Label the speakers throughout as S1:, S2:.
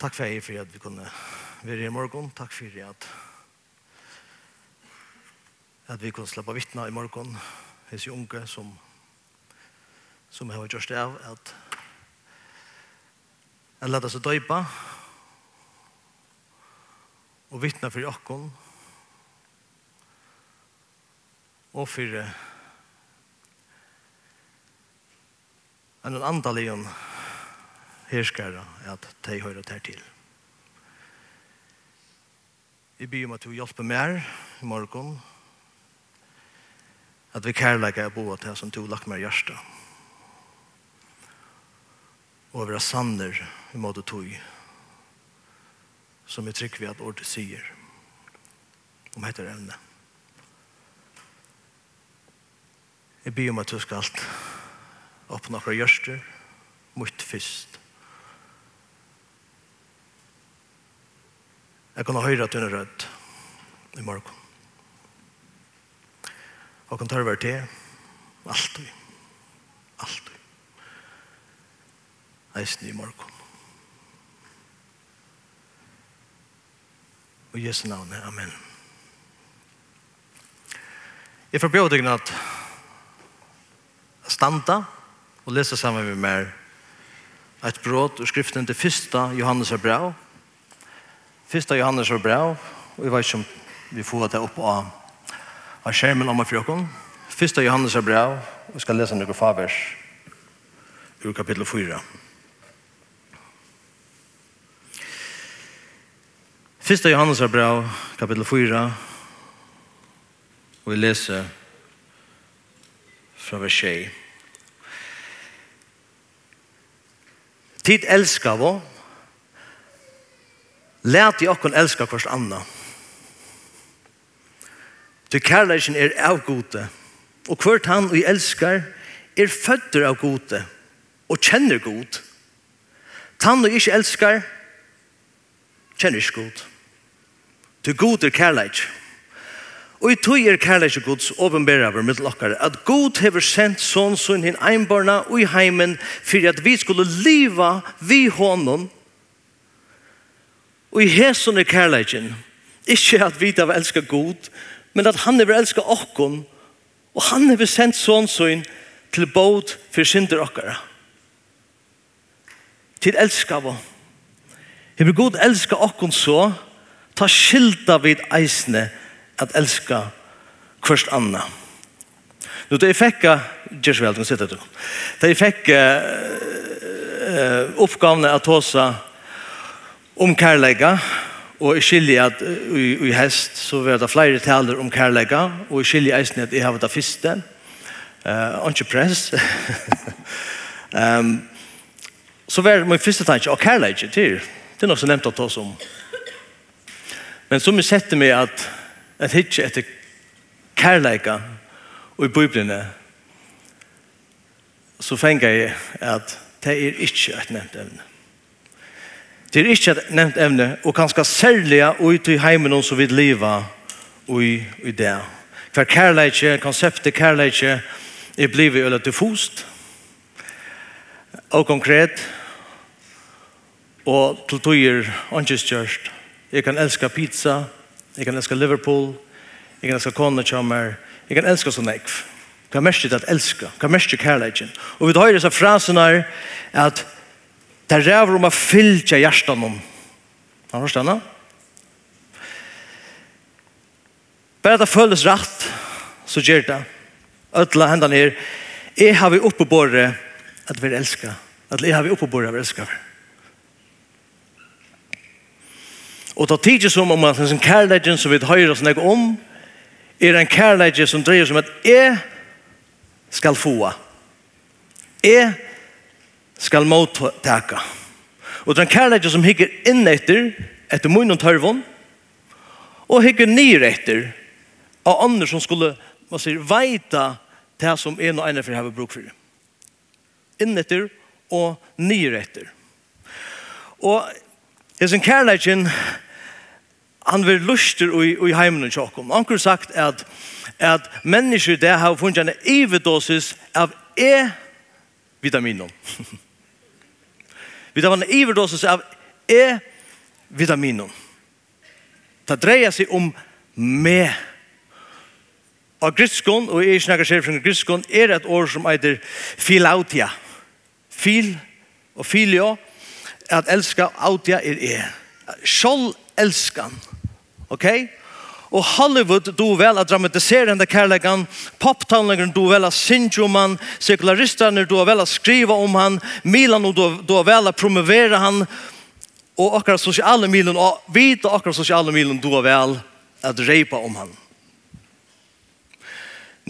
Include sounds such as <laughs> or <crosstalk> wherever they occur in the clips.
S1: Takk for jeg for at vi kunne være i morgen. Takk for at, at vi kunne slippe vittna i morgen. Hese unge som, som har gjort det av at jeg lette seg døypa og vittna for jakken og for en andalig herskare at de hører det til. Vi ber om at du hjelper mer i morgen, at vi kærleger er boet her som du lagt mer hjerte. Og vi er sanner i måte tog, som vi trykker vi at ordet sier om heter evne. Jeg ber om at du skal åpne akkurat hjørster, mot fyrst. Jeg kan høre at hun er rødt i morgen. Og kan ta over til alt vi. Alt vi. Eisen i morgen. Og Jesu navn, amen. Jeg får forbjør deg at standa og lese sammen med meg et brot og skriften til 1. Johannes er Hebrau, Fyrsta Johannes var bra, og jeg vet ikke om vi får det opp av, av skjermen om frøkken. Fyrsta Johannes var bra, og jeg skal lese noen favers ur kapittel 4. Fyrsta Johannes var bra, kapittel 4, og jeg leser fra vers 6. Tid elskar vår, Lät i okkon elska kvart anna. Du kærleikin er av gode, og kvart han vi elskar er fødder av gode, og kjenner god. Tann og ikke elskar, kjenner ikke god. Du god er kærleik. Og i tog er kærleik og gods åbenbæra over middelokkare, at god hever sendt sånn sånn hinn einbarna og i heimen, for at vi skulle liva vi honom Og i hesen er kærleikin. Ikke at vi da vil elska god, men at han vil elska okkon, og han vil sendt sånn til båd for synder okkara. Til elska vi Hever god elska okkon så, ta skilda vid eisne at elska kvørst anna. Nu da jeg fikk, Gjersveld, nå sitter du, da jeg fikk uh, uh, at hosa om kærleika, og i skilje at i, i hest så var det flere taler om kærleika, og i skilje eisen at jeg har det første, uh, ikke press. um, så var min første tanke, og kærleika til, det er noe som nevnt å ta oss om. Men som jeg setter meg at, at hitje etter kærleika og i biblene, så fenger jeg at det er ikke et nevnt evne. Det er ikke et nevnt evne, og kanskje særlig ut i heimen som vil og i, i det. For kærleikje, konseptet kærleikje, er blivet øyla diffust, og konkret, og til tøyer åndkjøst Jeg kan elska pizza, jeg kan elska Liverpool, jeg kan elska kone kjammer, jeg kan elska sånn ekv. Hva mest er det at elska? Hva mest er kærleikjen? Og vi tar disse frasene at Det er ræver om å fylle hjertet om. Har du forstått det? Bare det føles rett, så gjør det. Ødla hendene her. Jeg har vi oppe på det at vi elsker. At jeg har vi oppe på det at vi elsker. Og det er tidlig som om at en kærleggen som vi høyre oss noe om, er en kærleggen som dreier som at jeg skal få. Jeg skal mottaka. Og den kærleik som hikker inn etter, etter munnen tørvån, og hikker nyr etter, av andre som skulle, man sier, veita det som en og ene for har bruk for. Inn etter og nyr etter. Og hesen kærleikin, han vil luster i, i heimen og tjokkom. Han kunne sagt at, at mennesker der har funnet en ivedosis av E-vitaminen. <laughs> Vi tar en iverdosis av E-vitaminum. Det dreier seg om me. Og griskon, og jeg snakker selv fra griskon, er et ord som heter filautia. Fil og filio, at elska, autia er e. Sjål elskan, ok? Og Hollywood do vel at dramatisere enda kærlegan, poptalningeren do vel a synge om han, sekularisterne do vel at skriva om han, Milan do, do vel at promovere han, og akkurat sosiale milen, og vita akkurat sosiale milen do vel at reipa om han.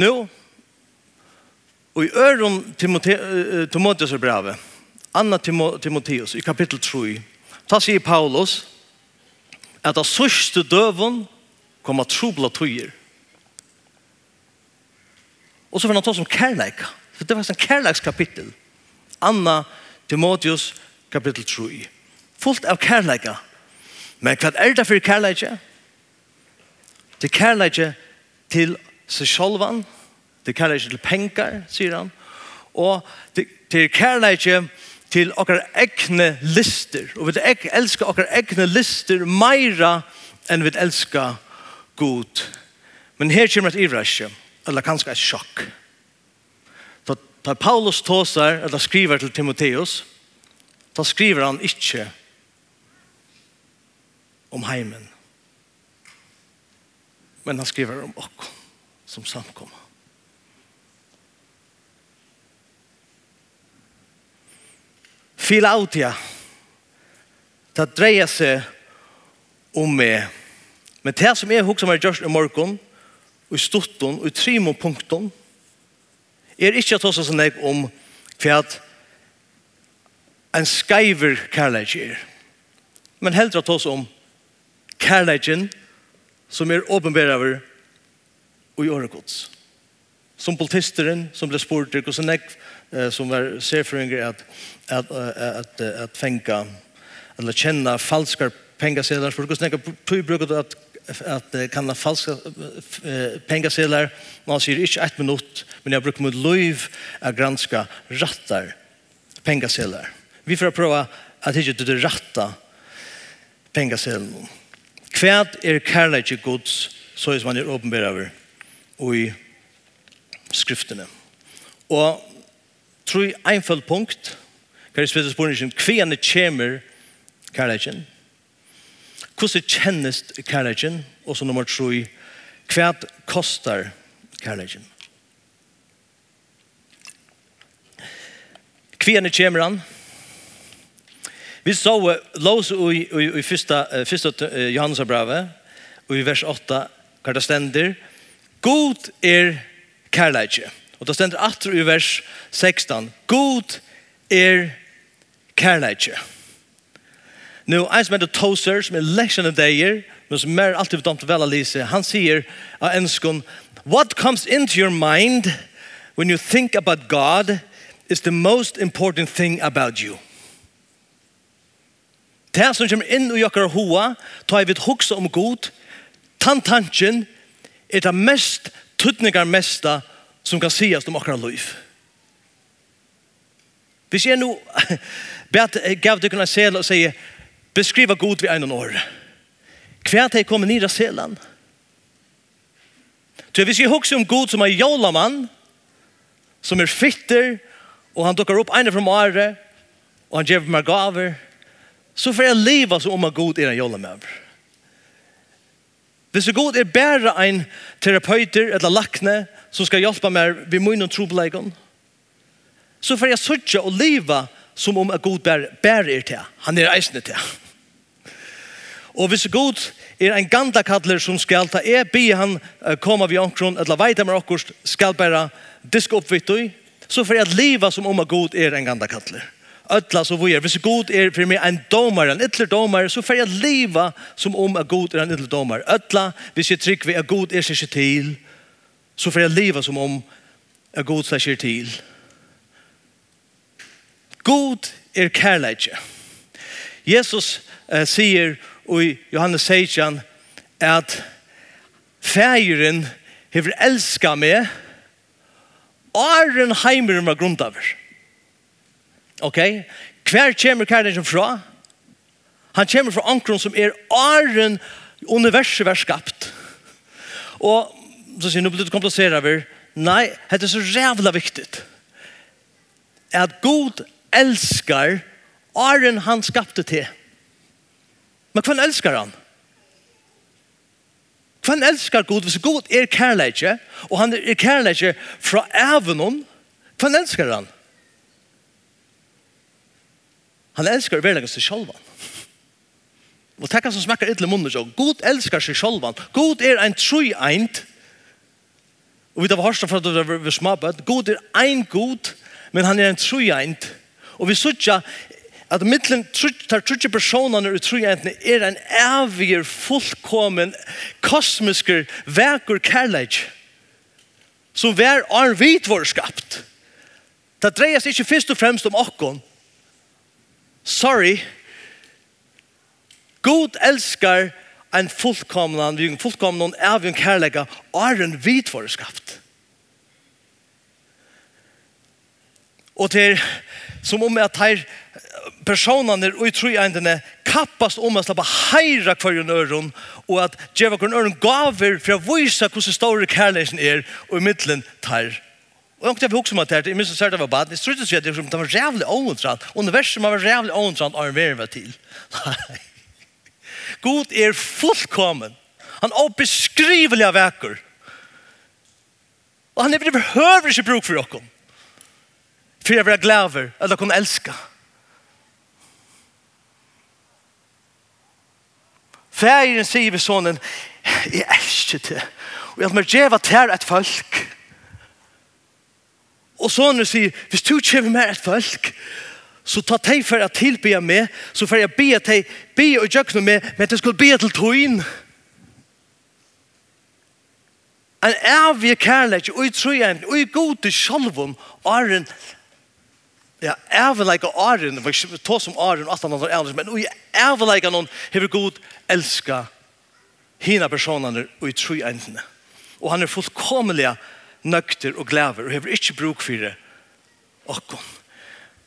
S1: Nå, og i øren Timotheus er brevet, Anna Timotheus, i kapittel 3, ta sier Paulus, at av sørste døven, kommer trobla tøyer. Og så får han ta som kærleik. For det var en kærleikskapittel. Anna Timotheus kapittel 3. Fullt av kærleika. Men hva er det for kærleika? Det er kærleika til seg sjolvan. Det er kærleika til pengar, sier han. Og det er kærleika til okkar egne lister. Og vi elskar okkar egne lister meira enn vi elskar god. Men her kommer et ivræsje, eller kanskje et sjokk. Da, da Paulus tåser, eller skriver til Timoteus, da skriver han ikke om heimen. Men han skriver om oss som samkommer. Filautia, det dreier seg om meg Men det som jeg husker meg gjørst i morgen, og i storten, og i trimon punkten, er ikke at også sånn jeg om hva en skaiver kærleik er. Men heldre at også om kærleiken som er åpenbæraver og i åregods. Som politisteren som ble spurt og som jeg som var serfringer at, at, at, at, at fenga eller kjenne falskar pengasedlar for hvordan jeg tog bruker at at kan falska pengasedlar man sier ikke ett minut men jeg bruker mot liv att granska rattar pengasedlar vi får prøve at ikke du rätta pengasedlar. kvad er kärlek i Guds så er man er uppenbar over i skriftene. Og tror jeg en punkt kan jag spela spårningen kvad är kärlek Hvordan kjennes kærleikken? Og så nummer 3, hva kostar kærleikken? er kjemer han. Vi så lås i, i, i första, första Johannes brevet og i vers 8 hva det stender God er kærleikje. Og det stender 8 i vers 16 God er kærleikje. Nu, en som heter Tozer, som er leksjon av dig, men som er alltid dömt vel av Lise, han sier av enskon, What comes into your mind when you think about God is the most important thing about you. Det som kommer inn i okkar hoa, tar vi et hukse om god, tantanken er det mest tuttningar mesta som kan sies om okkar liv. Hvis jeg nå gav dere kunne sel og sier, beskriva god vid en år. Hva er det kommer nira selan? Så hvis jeg husker om god som er jolamann, som er fitter, og han dukker opp ene fra Mare, og han gjør meg gaver, så får jeg leva som om at god er en jolamann. Hvis det god er bare en terapeuter eller lakne som skal hjelpe meg ved munn og trobelegon, så får jeg søtja og leva som om at god bare, bare er til. Han er eisende til. Og hvis god er en ganda kallar som skal ta e, be han koma vi omkron, eller veita med okkurst, skal bæra disk oppvittui, så for at liva som om god er en ganda kallar. Ötla så vi er, hvis god er for meg en domar, en ytler domar, så får at liva som om god er en ytler domar. Ötla, hvis jeg trygg vi at god er seg til, så får at liva som om god er seg til. God er kærleikje. Jesus uh, sier, i Johannes 16 at fægeren hever elska meg åren heimer med grundaver. Ok? Hver kommer kærlighet fra? Han kommer fra ankron som er åren universet var skapt. Og så sier, nå blir det kompliseret over. Nei, det er så rævla viktig. At Gud elskar åren han skapte til. Men hvem elskar han? Hvem elskar Gud? Hvis Gud er kærleikje, og han er kærleikje fra evenon, hvem elskar han? Han elskar verleggen seg sjálvan. Og takk han som smakkar ytterlig munnen sjálv. God elskar seg sjálvan. God er ein troi eint. Og vi tar hørsta for at vi er smabbat. God er ein god, men han er ein troi eint. Og vi sutja at mittlen tar trutje personene ut trojentene er en evig fullkommen kosmisker vekur kærleik som vær arn vit vår skapt. Det dreier seg ikke først og fremst om okkon. Sorry. God elskar en fullkomnan, vi fullkomnan av en kærleika en vit vår skapt. Og til som om at her personene og i troendene kappast om å slappe heira hver en øren og at djeva hver en øren gaver for å vise hvordan store kærleikken er og i middelen tar. Og jeg har også med det her, jeg minst særlig var bad, jeg trodde ikke at det var rævlig åndrant, universet var rævlig åndrant og en verden var til. God er fullkommen. Han er beskrivelig av vekker. Og han er behøver ikke bruk for dere. For jeg vil være glad for at dere kan elske. Færen sier vi sånn, jeg elsker det. Og jeg må gjøre til et folk. Og sånne sier, hvis du kommer med et folk, så ta deg for å tilbe meg, så får jeg be deg, be og gjøre noe med, men jeg skulle be til togjen. En evig kærlighet, og jeg tror jeg, og jeg god til sjalvom, er en Ja, er vel like Arjen, for ikke to som Arjen og alt annet ellers, men er vel like noen hever god elska hina personene og i tru endene. Og han er fullkomelig nøkter og glæver og hever ikke bruk for det. Okkon.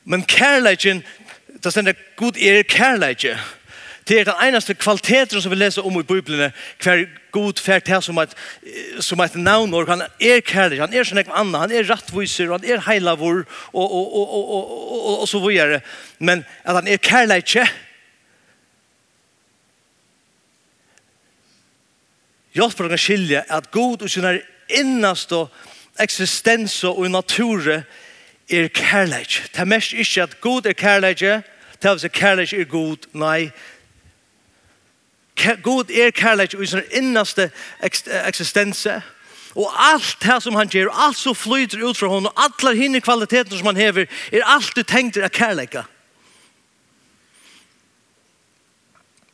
S1: Men kærleikken, det stender god er kærleikken, Det er den eneste kvaliteten som vi leser om i Bibelen, hver god ferd til som et, som et navnår. Han er kærlig, han er sånn ekve anna, han er rattviser, han er heilavur, og, og, og, og, og, og, og, og så videre. Men at han er kærlig ikke, Jag han å skilje at god og sin er existens eksistens og nature er kærlig. Det er mest ikke at god er kærlig, det er kærlig er god, nei, God er kærleik i sin innaste eksistense. Og alt det som han gjør, alt som flyter ut fra honom, alle hinne kvaliteter som han hever, er alt du tenkte er kærleika.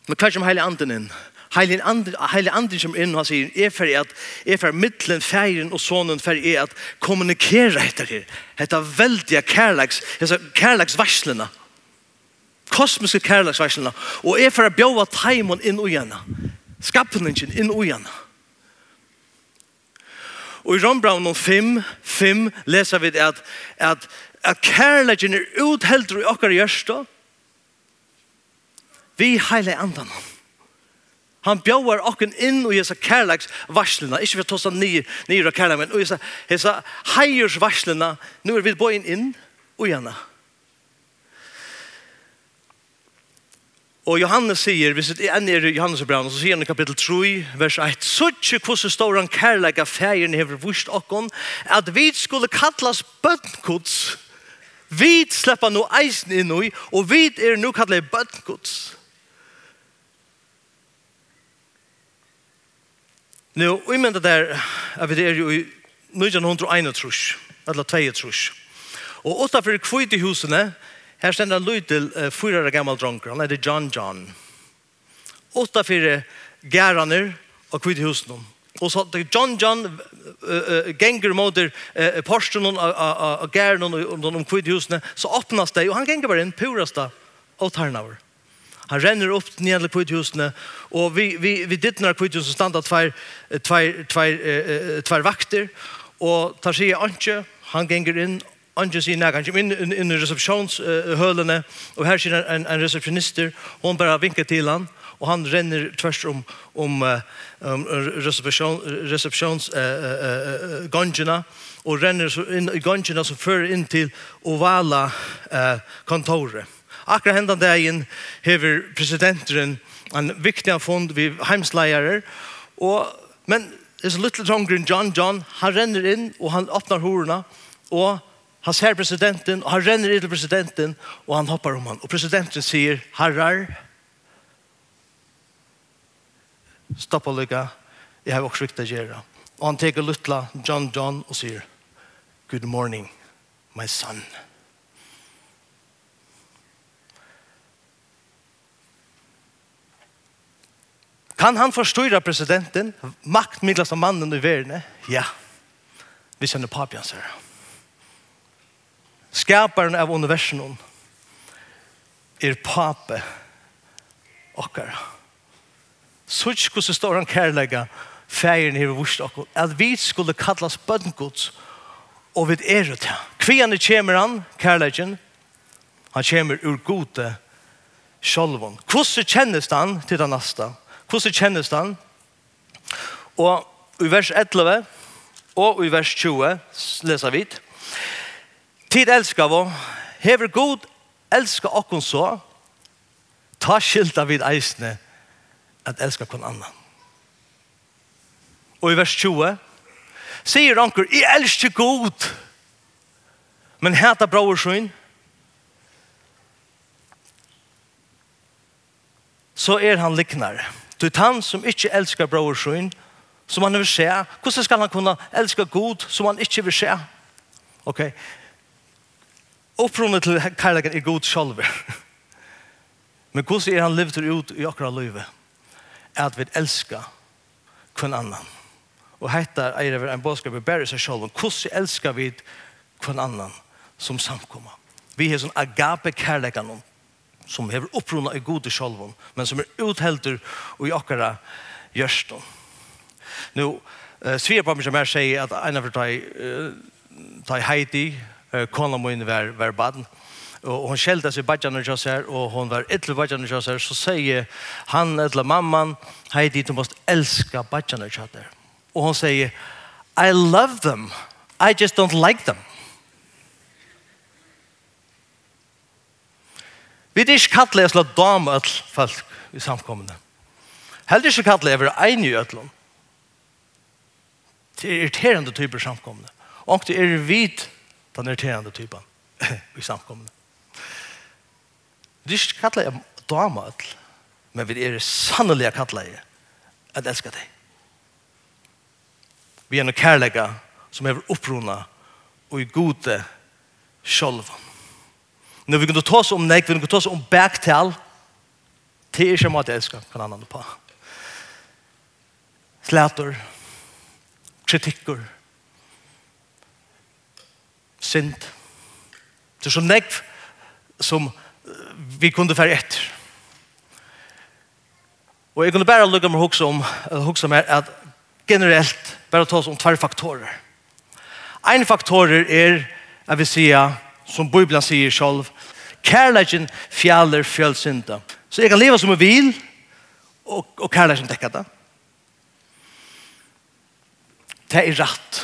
S1: Men hva som heilig anden inn? Heilig anden, heilig anden som inn, han sier, er for at, er for mittlen, feiren og sonen, for er at kommunikere etter her. Hetta veldige kærleiks, kærleiksvarslene kosmiske kærlagsverslene, og er for å bjøve teimen inn og igjen. Skapningen inn og igjen. Og i Rombraun 5, 5 leser vi at, at, at kærleggen er uthelder i okker gjørste, Vi heile andan. Han bjauar okken inn og jesa kærlegs varslina. Ikke for å ta seg nye, nye kærlegs, men og jesa heiers varslina. Nå er vi bøyen inn og gjennom. Og Johannes sier, hvis det enn er Johannes brann, så sier han i kapittel 3, vers 1, «Suttje hvordan står han kærleika fægeren hever vust okkon, at vi skulle kallas bøtnkods, vi sleppa no eisen inn i, og vi er nu kallet bøtnkods.» Nå, og jeg mener der, at vi er jo i 1901 trus, eller 2 trus. Og utenfor kvite husene, Her stender en lyd til uh, fyra år gammal dronker. Han heter John John. Åtta fire gæraner og kvitt husen om. Og så John John uh, uh, genger mot uh, porsen og uh, uh, gæren og um, kvitt husene, så åpnas det, og han genger bare inn purasta og tarnaver. Han renner opp ned til kvitthusene, og vi, vi, vi dittner kvitthusene standa tvær, tvær, tvær, tvær vakter, og tar seg ikke, han genger inn, Angen sier nei, han kommer inn, inn i resepsjonshølene, og her sier en, en resepsjonister, og han bare vinker til han, og han renner tvers om, om, um, resepsjon, resepsjonsgangene, uh, uh, og renner inn i gangene som fører inn til ovala uh, kontoret. Akkurat hendan dagen hever presidenten en viktig fond vi heimsleiere, og, men det er så litt John John, han renner inn, og han åpner horene, og Han ser presidenten, og han renner inn til presidenten, og han hoppar om han. Og presidenten sier, herrar, stoppa lykka, jeg har også riktig å gjøre. Og han teker luttla John John og sier, good morning, my son. Kan han forstyrra presidenten, maktmidlast av mannen i verden? Ja, vi kjenner papian, sier skaparen av universum er pape okkara. Sutt hvordan står han kærlega feiren her vurs okkur, at vi skulle kallas bøngods og vi er det. Kvianne kommer han, kærlegen, han kommer ur gode sjolvon. Hvordan kjennes han til den nasta? Hvordan kjennes han? Og i vers 11 og i vers 20 leser vi det. Tid elskar vi. Hever god elskar okkon så. Ta skilta vid eisne at elskar kon annan. Og i vers 20 sier anker, i elskar god, men heta braursyn, så er han liknar. Du han som ikkje elskar braursyn, som han vil se, hvordan skal han kunne elska god som han ikkje vil se? Ok, Opprunnet til kærleken er god sjolver. <laughs> Men hvordan er han livet ut i akkurat livet? At vi elsker hvem annan. Og hettar er det en bådskap i bære seg sjolven. Hvordan elsker vi hvem annan som samkommer? Vi har sånn agape kærleken som har opprunnet i god sjolven, men som er uthelter i akkurat gjørsten. Nå, uh, Svirpa, som jeg sier, at en av de, uh, de heiti, kona min var, var baden. Og hon skjeldte seg badjan og kjøs og hon var ytterlig badjan og kjøs så sier han ytterlig mamman, heidi du måst elska badjan og kjøs. Og hon sier, I love them, I just don't like them. Vi er ikke kattelig å slå dame øtl folk i samkommende. Heller ikke kattelig å være ein i øtlom. Det er irriterende typer samkommende. Og det er vidt den irriterende typen i samkommende. Det er ikke kattelig om damer, men vi er sannelig kattelig at elsker deg. Vi er noen kærlega som er opprona og i gode sjolven. Når vi kunne ta oss om nek, vi kunne ta oss om bæktal, det er ikke om at jeg elsker, kan annan andre på. Slætor, kritikker, synd. Det er så nekv som vi kunde fære etter. Og jeg kunne bare lukke meg huksa om, huksa meg at generelt bare ta oss om tvær faktorer. Ein faktorer er, jeg vil si, som Bibelen sier selv, kærleggen fjaller fjølsynda. Så jeg kan leva som jeg vil, og, og kærleggen dekker det. Det er rett.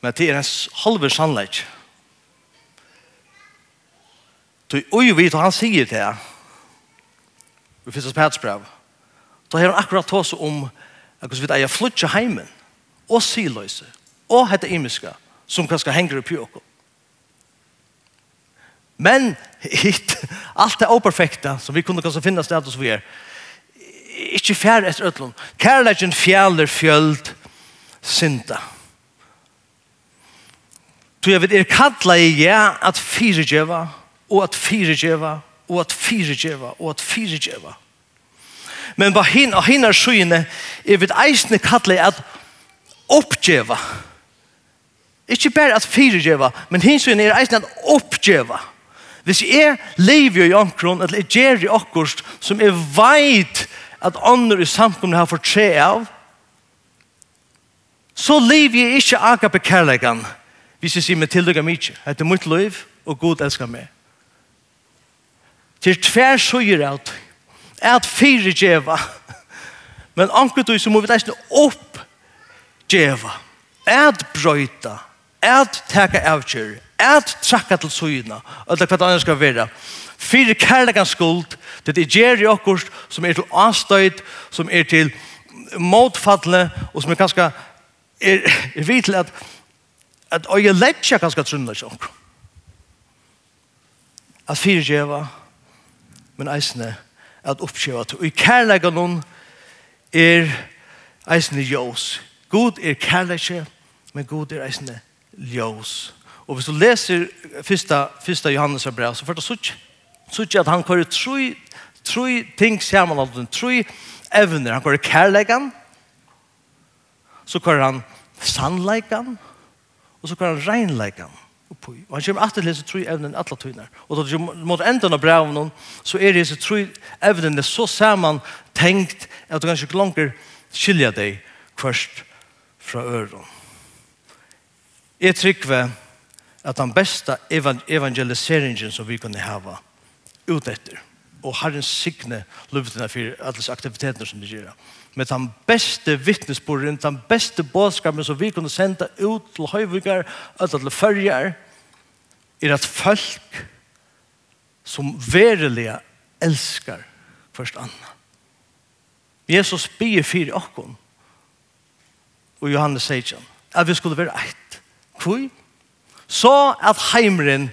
S1: Men det er hans halve sannleik. Du oi vit, og han sier det her, finnes Fyrstas Petsbrev, da har han akkurat tås om at vi eier flutja heimen, og siløse, og hette imiska, som kan kanskje henger oppi okko. Men hit, <laughs> alt er operfekta, som vi kunne kanskje finne sted hos vi er, ikke fjær etter øtlån. Kærleikken fjæler fjöld synda. Kærleikken Så jeg vet, er kallet i ja at fyregjeva, og at fyregjeva, og at fyregjeva, og at fyregjeva. Men på hin og hinner søgne, er vet eisne kallet at oppgjeva. Ikke bare at fyregjeva, men hin søgne er eisne at oppgjeva. Hvis jeg lever i omkron, eller jeg gjør i akkurst, som jeg vet at andre i samkomne har fått tre av, så lever jeg ikke agape kærleggene, Hvis jeg sier meg tildykker mye, det er mitt liv, og Gud elsker meg. Til tver søyer alt, er at fire djeva, <laughs> men anker du så må vi leisne opp djeva, at brøyta, at teka avkjør, at trakka til søyna, er hva det andre skal være. Fire kærlegan skuld, det er gjer i okkur som er til anstøyt, som er til motfattelig, og som er ganske, er, er vidt til at at øye letja ganske trunna sjokk. At fire djeva, men eisne at oppgjeva til. Og i kærlega noen er eisne ljós. God er kærlega, men god er eisne ljós. Og hvis du leser fyrsta, fyrsta Johannes av brev, så får du sutt, sutt at han kører tru, tru ting saman av den, tru evner. Han kører kærlegan, så kører han sannleikan, og så kvar reinleikan uppi. Og han kommer alltid til disse tre evnen alle tøyner. Og da mot enden av breven så er disse tre evnene så saman tenkt at du kanskje ikke langer skilja deg først fra øren. Jeg trykker at den beste evangeliseringen som vi kunne hava ut etter og en signe luftene for alle aktivitetene som de gjør med den beste vittnesbordet, den beste bådskapen som vi kunne sende ut til høyvigar, ut til følger, er at folk som verilig elskar først anna. Jesus bier fyrir okkon, og Johannes sier at vi skulle være eit. Hvor? Så at heimren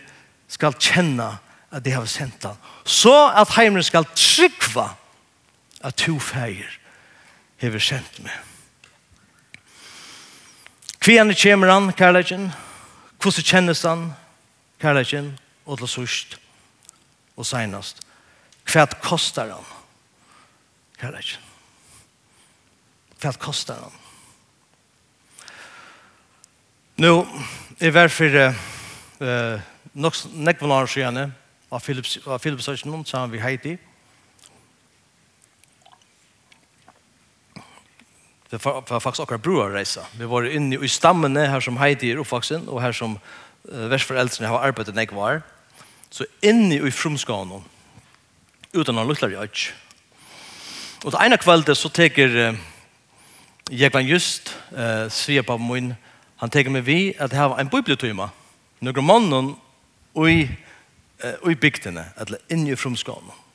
S1: skal kjenne at de har sendt han. Så at heimren skal trykva at to feir hever sendt meg. Kvianne kommer han, kærleggen. hvordan kjennes han, kærleggen? og til sørst, og senast. Hva kostar han, kærleggen? Hva kostar han? Nå, i hvert fall uh, nok nekvann år siden av Philips, av Philips Søsken, sammen med Heidi, Det var faktisk akkurat bror reisa. Vi var inne i stammene her som Heidi er oppvaksen, og her som uh, versforeldrene har arbeidet nek var. Så inne i frumskånen, utan å lukter jeg ikke. Og det ene kveldet så teker uh, Jeklan Just, uh, sier på min, han teker meg vi at det var en bibeltøyma. Noen mannen og i, uh, i bygdene, eller inne i frumskånen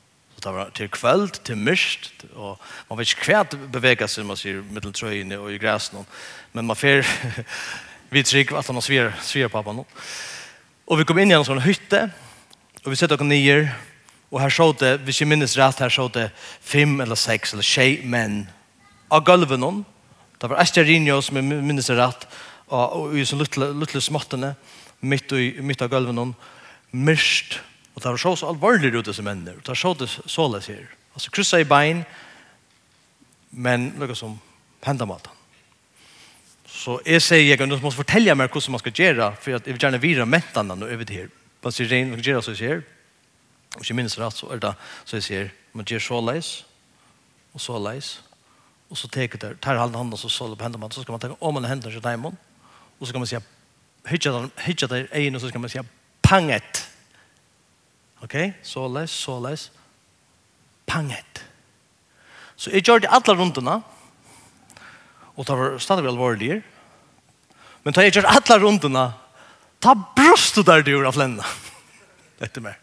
S1: det var til kveld, til myrst, og man vet ikke hva det beveger seg, man sier, mittel trøyene og i græsen, men man fer, <laughs> vi trygg at han har svir, svir på nå. Og vi kom inn i en sånn hytte, og vi sitter og nyer, og her så det, hvis jeg minnes rett, her så det fem eller seks eller tjej menn av gulven noen, det var Esterinio som jeg minnes rett, og, og i sånn luttelig småttene, mitt, i, midt av gulven noen, myrst, myrst, Og det var så så alvorlig ut disse mennene. Og det var så det så les her. Altså kryssa i bein, men noe som hendet med han. Så jeg sier, jeg må fortelle meg hvordan man skal gjøre, for jeg vil gjerne vire mentene nå over det her. Bare sier rein, man kan gjøre så jeg sier. Og ikke minst rett, så er det så jeg sier, man gjør så leis, og så leis, og så teker det, tar halden handen, så så det på hendene, så skal man tenke om man hender seg deimen, og så kan man si, hitja der egin, og så skal man si, panget, Ok, såles, såles. Panget. Så jeg gjør det alle rundene, og det var stadig alvorlig. Men da jeg gjør alle rundene, ta brust der du gjør av lennene. <laughs> Dette med.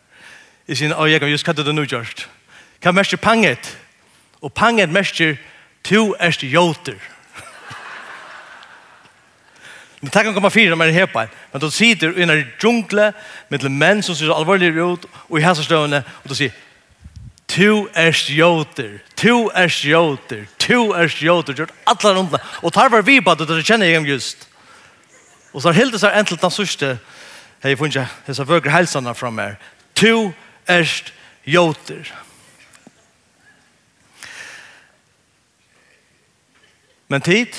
S1: Jeg sier, å, jeg kan just katte det nå gjørst. Hva mest er panget? Og panget mest er, to erst jøter. Men tack kan komma fyra med hepa. Men då sitter i en djungle med män som ser allvarligt ut och i hans stövne och då säger Tu erst stjóter, tu erst stjóter, tu erst stjóter, gjort allar rundna. Og tar var vi på at det kjenner jeg om just. Og så har hildes her entel den sørste, hei funnet, hei så vøker helsene fra meg. Tu erst stjóter. Men tid,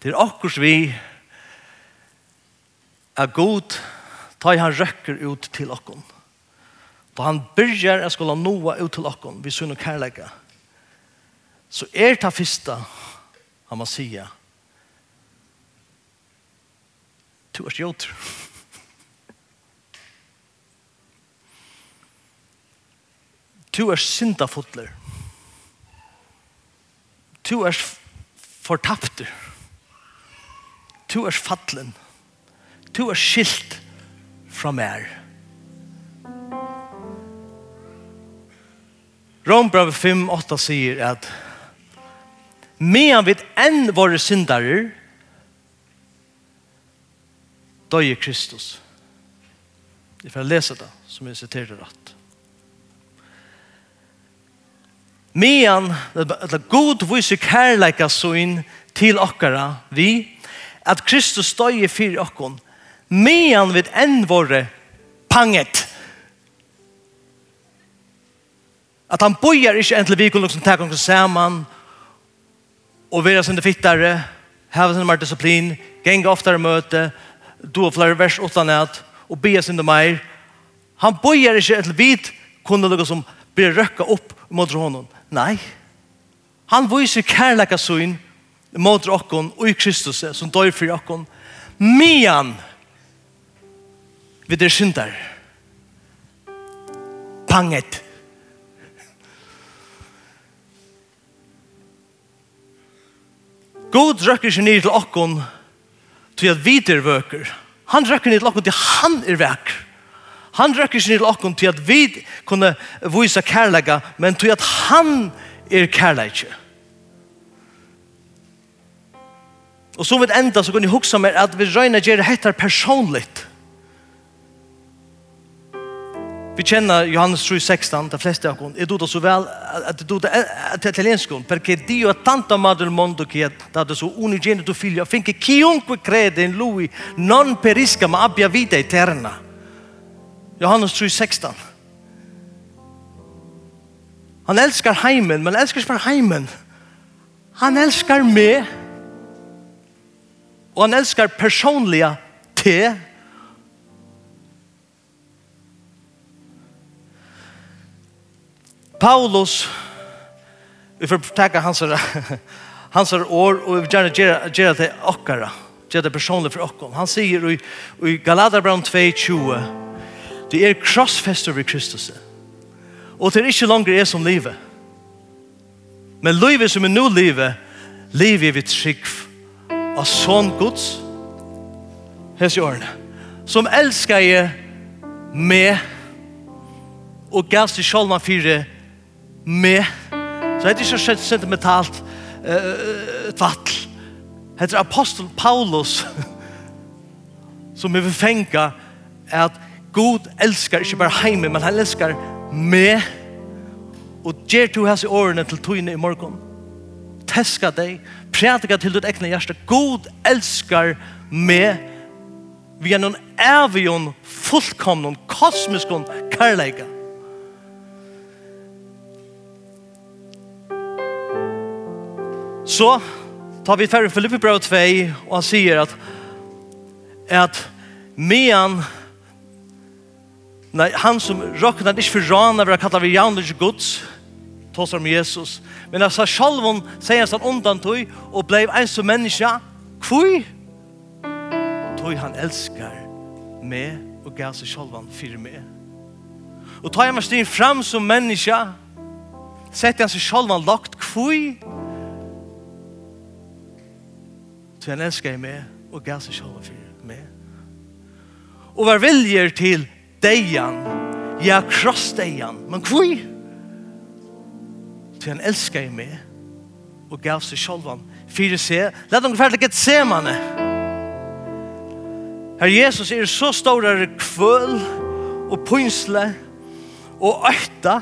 S1: Det er akkurs vi er god da han røkker ut til okkon. Da han byrjar jeg skulle noa ut til okkon, vi sunn og kærleika. Så er det fyrsta han må sige du er jøter. Du <laughs> er syndafotler. Du er fortapter. Du er Tu er fattlen. Tu er skilt fra mer. Rombrav 5, 8 sier at medan vi enn våre syndarer døye Kristus. Jeg får lese det som jeg siterer rett. Medan, eller god viser kærleika søgn til okkara, vi at Kristus støye fyrir okkon, medan vid enn våre panget. At han bojar ikkje enn til vi kunne liksom tar okkon saman, og vera sin fittare, hava sin mer disiplin, genga oftare møte, du og flere vers utan at, og bia sin meir. Han bojar ikkje enn til vi kunne liksom bli røkka opp mot honom. Nei, han viser kærleika sunn, mot okkon og i Kristus som dør for okkon mian vi der syndar. Panget. God røkker ikke ned til okkon til at vi der vøker han røkker ned til okkon til han er vekk han røkker ikke ned til okkon til at vi kunne vise kærlega men til at han er kærlega Og så vidt enda så kunne jeg huske meg at vi røyne gjør hettar personligt. Vi kjenner Johannes 3,16, de fleste av oss. Jeg doda så vel at det doda til italiensk henne. Perché Dio ha tanto madre il mondo che ha dato suo unigenito figlio affinché chiunque crede in Lui non perisca ma abbia vita eterna. Johannes 3,16. Han elskar heimen, men elskar ikke heimen. Han elskar meg. Og han elskar personliga te. Paulus, vi får takka hans, <laughs> hans år, og vi vil gjerne gjøre det okkara, gjøre det personlig for okkara. Han sier i, i Galaterbrand 2.20, det er krossfester ved Kristus, og det er ikke langer er som livet. Men livet som er nå livet, livet er vi trygg for av sån Guds hans hjørne som elskar jeg med og gavs til sjálfna fyrir med. Så det er ikke så sentimentalt uh, tvattel det er apostel Paulus <laughs> som vi vil at God elskar ikke bare heime men han elskar med og gjer to hans i årene til togene i morgon teska deg prædika til ditt egna hjärsta. God elskar med vi er noen evion, fullkomnon, kosmiskon kærleika. Så tar vi færre Filippi brev 2 og han sier at at mean nei, han som råknar ikke for rana vil har kallat vi jaunlig gods tås om Jesus Men altså, sjalvun sier han undan tog og blei en som menneska. Kvui? Tog han elskar meg og gav seg sjalvan fyrir meg. Og tar han meg styr fram som menneska, setter han seg sjalvan lagt kvui? Tog han elskar meg og gav seg sjalvan for meg. Og var viljer til deian, ja, krossdeian, men kvui? Kvui? til han elsker i meg og gav seg sjolvan fire se la dem ferdig get se manne Herre Jesus er så stårare kvøl og pynsle og økta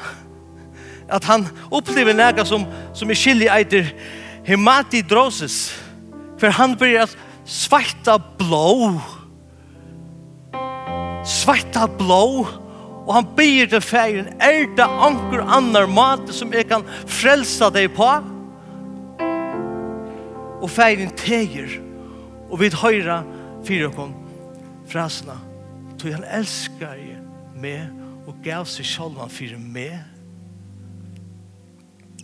S1: at han opplever nega som, som er skilje eiter hematidrosis for han blir at svarta blå svarta blå Og han byr til feiren, er det anker annar mat som jeg kan frelsa deg på? Og feiren teger, og vi høyra fyra kom frasna. Tog han elskar jeg med og gav seg sjálvan fyrir med.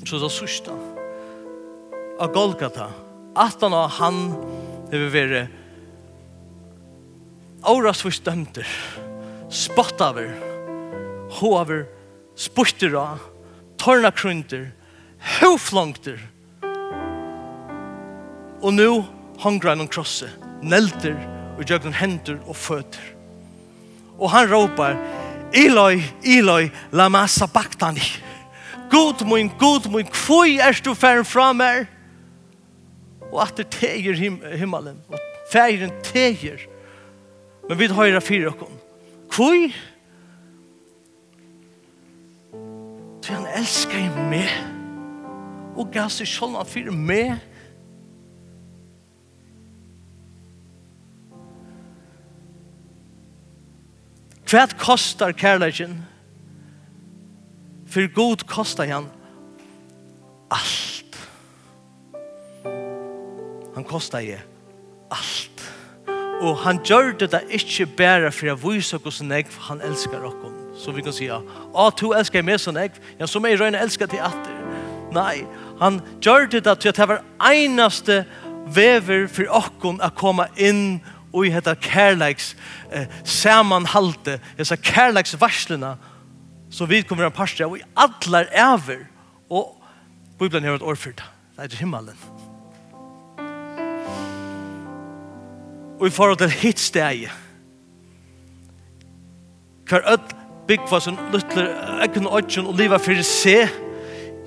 S1: Så det sørsta. Av Golgata, at han og han hefur vært åras for stømter, spottaver, hover, spurtera, torna krunter, hoflongter. Og nu hongra han om krosset, nelter og gjøgnen hender og føtter. Og han råpar, Eloi, Eloi, lama sabachthani. God mun, god mun, kvoi er du færen fra meg? Og at det teger him himmelen, og færen teger. Men vi høyra fyrir okkom. Kvoi? Kvoi? Så han elsker meg og gav seg selv han for meg. Hva kostar kærleikken? For god kostar han alt. Han kostar jeg alt. Og han gjør det da ikke bare for å vise hvordan jeg, han elsker dere så vi kan säga, ja, du älskar mig sån ägg, ja, som jag röjna älskar till att. Nej, han gör det att det var enaste vever för oss att komma in och i detta kärleks eh, sammanhalte, dessa kärleksvarslerna så vi kommer att parstja och i allar över och Bibeln har ett år det. Det är himmelen. Og i forhold til hitt steg hver öll byggva sin luttler og ødgen og liva fyrir se.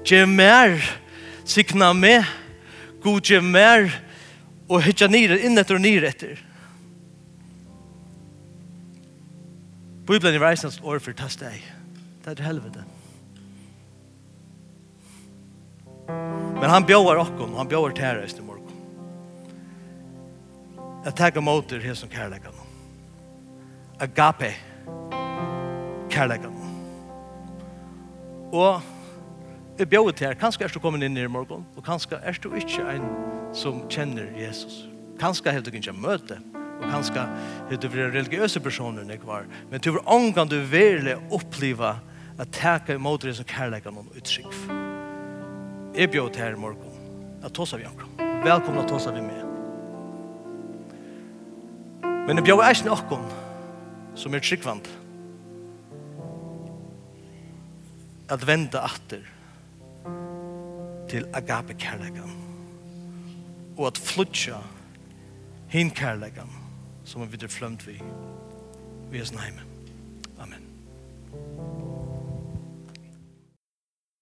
S1: gje mer, sikna me, god gje mer, og hitja nire, inn etter og nire etter. Bibelen i reisens år for tas deg. Det er helvete. Men han bjóar okkom, han bjóar tæra i morgon. Jeg takker motor her som kærlekan. Agape. Agape kærleikan. Og jeg bjør til her, kanskje er du kommet inn i morgen, og kanskje er du ikke en som kjenner Jesus. Kanskje er du ikke møte, og kanskje er du blir religiøse personer når var, men du vil omgang du virkelig oppleve at teka imot det som kærleikan noen uttrykk. Jeg bjør til her i morgen, at tåsa vi omkring. Velkomna tåsa vi med. Men jeg bjør ikke noen som er tryggvand, at vende atter til agape kærlegan og at flutja hin kærlegan som vi videre flømt vi vi er snæmen